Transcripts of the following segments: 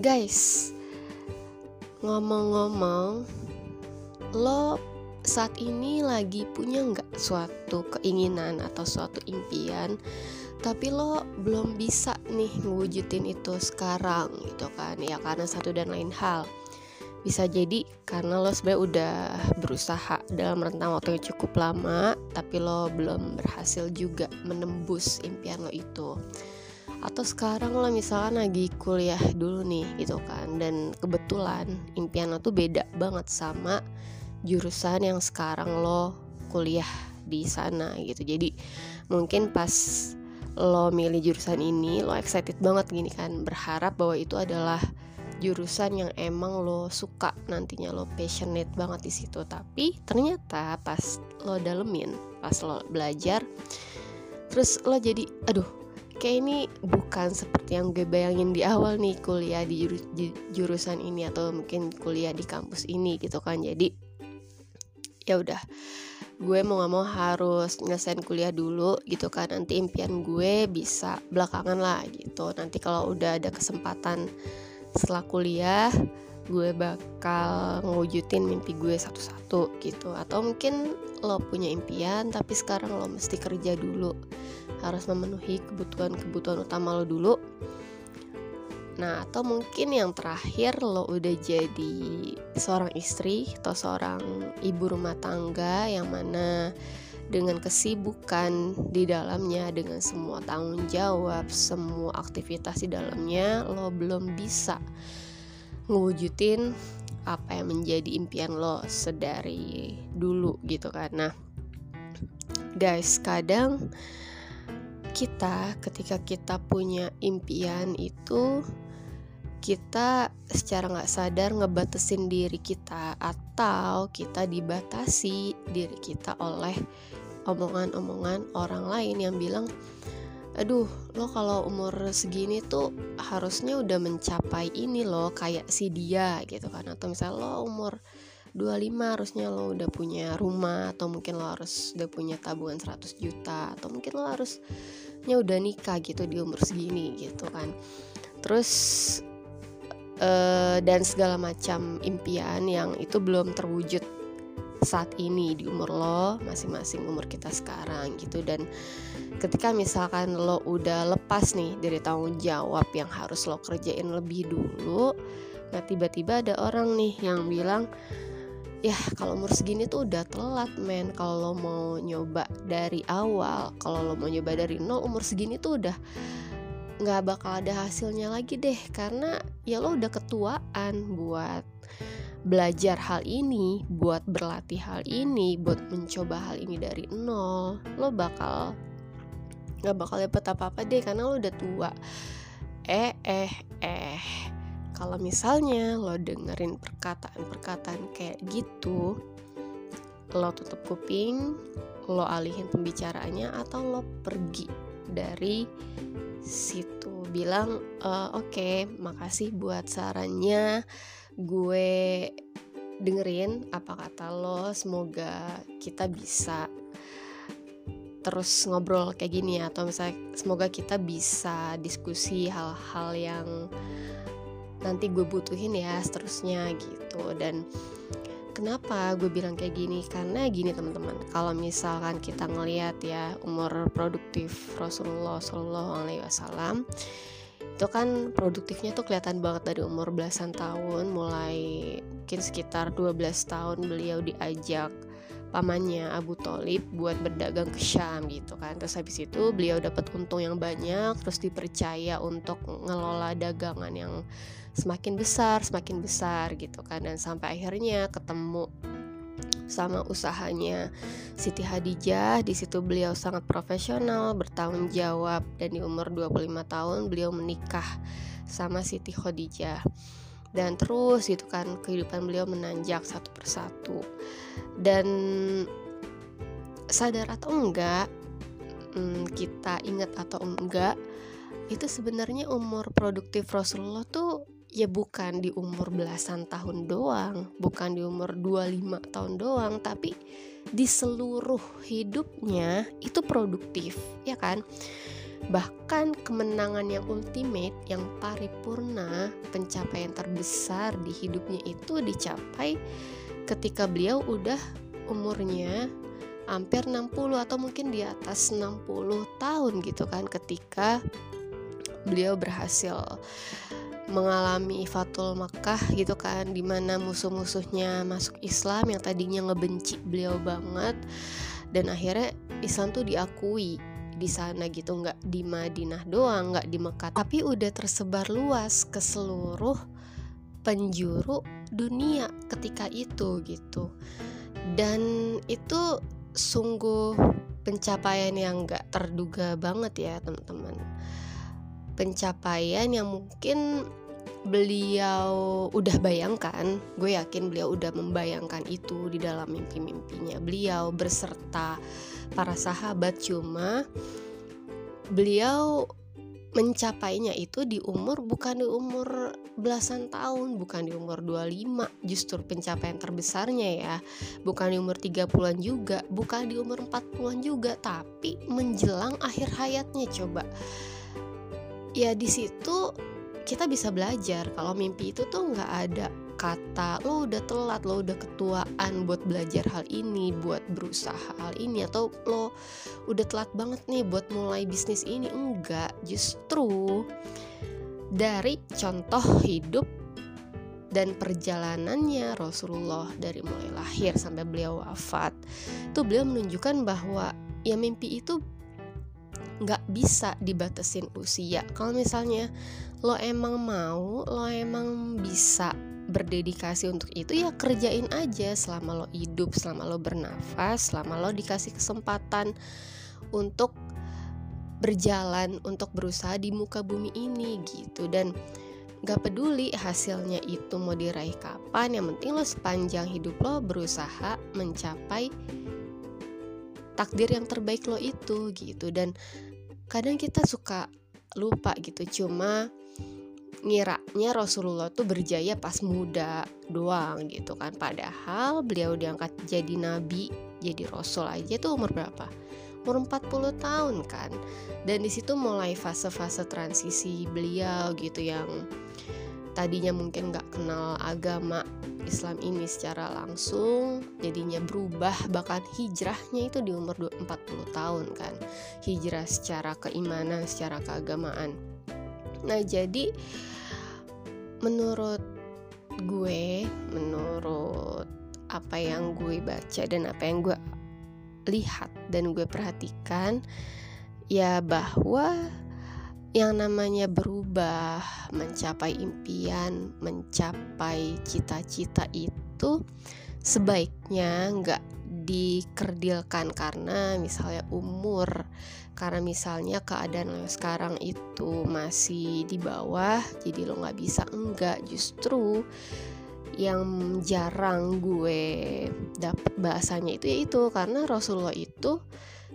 guys ngomong-ngomong lo saat ini lagi punya nggak suatu keinginan atau suatu impian? Tapi lo belum bisa nih ngewujudin itu sekarang gitu kan ya karena satu dan lain hal. Bisa jadi karena lo sebenarnya udah berusaha dalam rentang waktu yang cukup lama tapi lo belum berhasil juga menembus impian lo itu atau sekarang lo misalkan lagi kuliah dulu nih gitu kan. Dan kebetulan impian lo tuh beda banget sama jurusan yang sekarang lo kuliah di sana gitu. Jadi mungkin pas lo milih jurusan ini lo excited banget gini kan berharap bahwa itu adalah jurusan yang emang lo suka nantinya lo passionate banget di situ. Tapi ternyata pas lo dalemin pas lo belajar terus lo jadi aduh kayak ini bukan seperti yang gue bayangin di awal nih kuliah di, jurus, di jurusan ini atau mungkin kuliah di kampus ini gitu kan. Jadi ya udah. Gue mau gak mau harus nyelesain kuliah dulu gitu kan. Nanti impian gue bisa belakangan lah gitu. Nanti kalau udah ada kesempatan setelah kuliah gue bakal ngewujudin mimpi gue satu-satu gitu. Atau mungkin lo punya impian tapi sekarang lo mesti kerja dulu harus memenuhi kebutuhan-kebutuhan utama lo dulu. Nah atau mungkin yang terakhir lo udah jadi seorang istri atau seorang ibu rumah tangga yang mana dengan kesibukan di dalamnya dengan semua tanggung jawab semua aktivitas di dalamnya lo belum bisa ngewujudin apa yang menjadi impian lo sedari dulu gitu kan. Nah guys kadang kita ketika kita punya impian itu kita secara nggak sadar ngebatesin diri kita atau kita dibatasi diri kita oleh omongan-omongan orang lain yang bilang aduh lo kalau umur segini tuh harusnya udah mencapai ini lo kayak si dia gitu kan. Atau misalnya lo umur 25 harusnya lo udah punya rumah atau mungkin lo harus udah punya tabungan 100 juta atau mungkin lo harusnya udah nikah gitu di umur segini gitu kan. Terus uh, dan segala macam impian yang itu belum terwujud saat ini di umur lo masing-masing umur kita sekarang gitu. Dan ketika misalkan lo udah lepas nih dari tanggung jawab yang harus lo kerjain lebih dulu nah tiba-tiba ada orang nih yang bilang ya kalau umur segini tuh udah telat men. Kalau lo mau nyoba dari awal kalau lo mau nyoba dari nol umur segini tuh udah nggak bakal ada hasilnya lagi deh. Karena ya lo udah ketuaan buat belajar hal ini, buat berlatih hal ini, buat mencoba hal ini dari nol, lo bakal nggak bakal dapet apa-apa deh karena lo udah tua. Eh eh eh, kalau misalnya lo dengerin perkataan-perkataan kayak gitu, lo tutup kuping, lo alihin pembicaraannya atau lo pergi dari situ. Bilang e, oke okay, makasih buat sarannya. Gue dengerin apa kata lo semoga kita bisa terus ngobrol kayak gini ya. Atau misalnya semoga kita bisa diskusi hal-hal yang nanti gue butuhin ya seterusnya gitu. Dan kenapa gue bilang kayak gini? Karena gini teman-teman. Kalau misalkan kita ngelihat ya umur produktif Rasulullah Shallallahu Alaihi Wasallam itu kan produktifnya tuh kelihatan banget dari umur belasan tahun. Mulai mungkin sekitar 12 tahun beliau diajak pamannya Abu Talib buat berdagang ke Syam gitu kan terus habis itu beliau dapat untung yang banyak terus dipercaya untuk ngelola dagangan yang semakin besar semakin besar gitu kan dan sampai akhirnya ketemu sama usahanya Siti Hadijah. Di situ beliau sangat profesional, bertanggung jawab dan di umur 25 tahun beliau menikah sama Siti Khadijah. Dan terus gitu kan kehidupan beliau menanjak satu persatu. Dan sadar atau enggak hmm, kita ingat atau enggak itu sebenarnya umur produktif Rasulullah tuh ya bukan di umur belasan tahun doang, bukan di umur 25 tahun doang, tapi di seluruh hidupnya itu produktif, ya kan? Bahkan kemenangan yang ultimate yang paripurna pencapaian terbesar di hidupnya itu dicapai ketika beliau udah umurnya hampir 60 atau mungkin di atas 60 tahun gitu kan ketika beliau berhasil mengalami Fatul Makkah gitu kan di mana musuh-musuhnya masuk Islam yang tadinya ngebenci beliau banget dan akhirnya Islam tuh diakui di sana gitu nggak di Madinah doang nggak di Mekah. Tapi udah tersebar luas ke seluruh penjuru dunia ketika itu gitu. Dan itu sungguh pencapaian yang nggak terduga banget ya teman-teman. Pencapaian yang mungkin beliau udah bayangkan, gue yakin beliau udah membayangkan itu di dalam mimpi-mimpinya. Beliau berserta para sahabat cuma beliau mencapainya itu di umur bukan di umur belasan tahun, bukan di umur 25, justru pencapaian terbesarnya ya. Bukan di umur 30-an juga, bukan di umur 40-an juga, tapi menjelang akhir hayatnya coba. Ya di situ kita bisa belajar. Kalau mimpi itu tuh nggak ada kata lo udah telat lo udah ketuaan buat belajar hal ini buat berusaha hal ini atau lo udah telat banget nih buat mulai bisnis ini. Enggak justru dari contoh hidup dan perjalanannya Rasulullah dari mulai lahir sampai beliau wafat itu beliau menunjukkan bahwa ya mimpi itu nggak bisa dibatasin usia. Kalau misalnya lo emang mau lo emang bisa berdedikasi untuk itu ya kerjain aja selama lo hidup selama lo bernafas selama lo dikasih kesempatan untuk berjalan untuk berusaha di muka bumi ini gitu. Dan gak peduli hasilnya itu mau diraih kapan yang penting lo sepanjang hidup lo berusaha mencapai takdir yang terbaik lo itu gitu. Dan kadang kita suka lupa gitu. Cuma ngiranya Rasulullah tuh berjaya pas muda doang gitu kan. Padahal beliau diangkat jadi nabi jadi rasul aja tuh umur berapa? Umur 40 tahun kan. Dan di situ mulai fase-fase transisi beliau gitu yang tadinya mungkin nggak kenal agama Islam ini secara langsung jadinya berubah bahkan hijrahnya itu di umur 40 tahun kan. Hijrah secara keimanan secara keagamaan. Nah jadi menurut gue menurut apa yang gue baca dan apa yang gue lihat dan gue perhatikan ya bahwa yang namanya berubah, mencapai impian, mencapai cita-cita itu sebaiknya nggak dikerdilkan karena misalnya umur karena misalnya keadaan lo sekarang itu masih di bawah jadi lo nggak bisa enggak. Justru yang jarang gue dapat bahasanya itu yaitu karena Rasulullah itu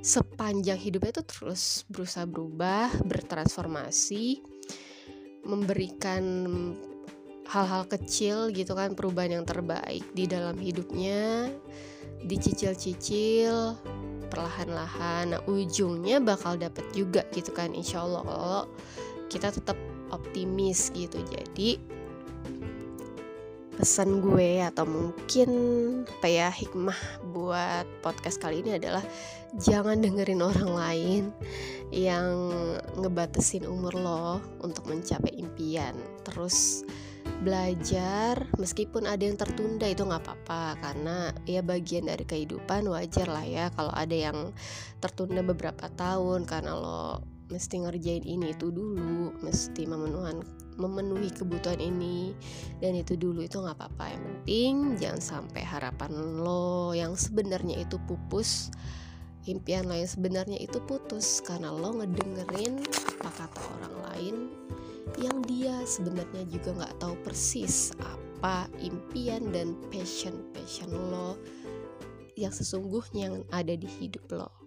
sepanjang hidupnya itu terus berusaha berubah bertransformasi memberikan hal-hal kecil gitu kan perubahan yang terbaik di dalam hidupnya dicicil-cicil perlahan-lahan. Nah ujungnya bakal dapet juga gitu kan insya Allah. Kalau kita tetap optimis gitu. Jadi pesan gue atau mungkin apa ya hikmah buat podcast kali ini adalah jangan dengerin orang lain yang ngebatasin umur lo untuk mencapai impian. Terus belajar meskipun ada yang tertunda itu nggak apa-apa karena ya bagian dari kehidupan wajar lah ya kalau ada yang tertunda beberapa tahun karena lo mesti ngerjain ini itu dulu mesti memenuhi memenuhi kebutuhan ini dan itu dulu itu nggak apa-apa yang penting jangan sampai harapan lo yang sebenarnya itu pupus impian lo yang sebenarnya itu putus karena lo ngedengerin apa kata orang lain yang dia sebenarnya juga nggak tahu persis apa impian dan passion passion lo yang sesungguhnya yang ada di hidup lo.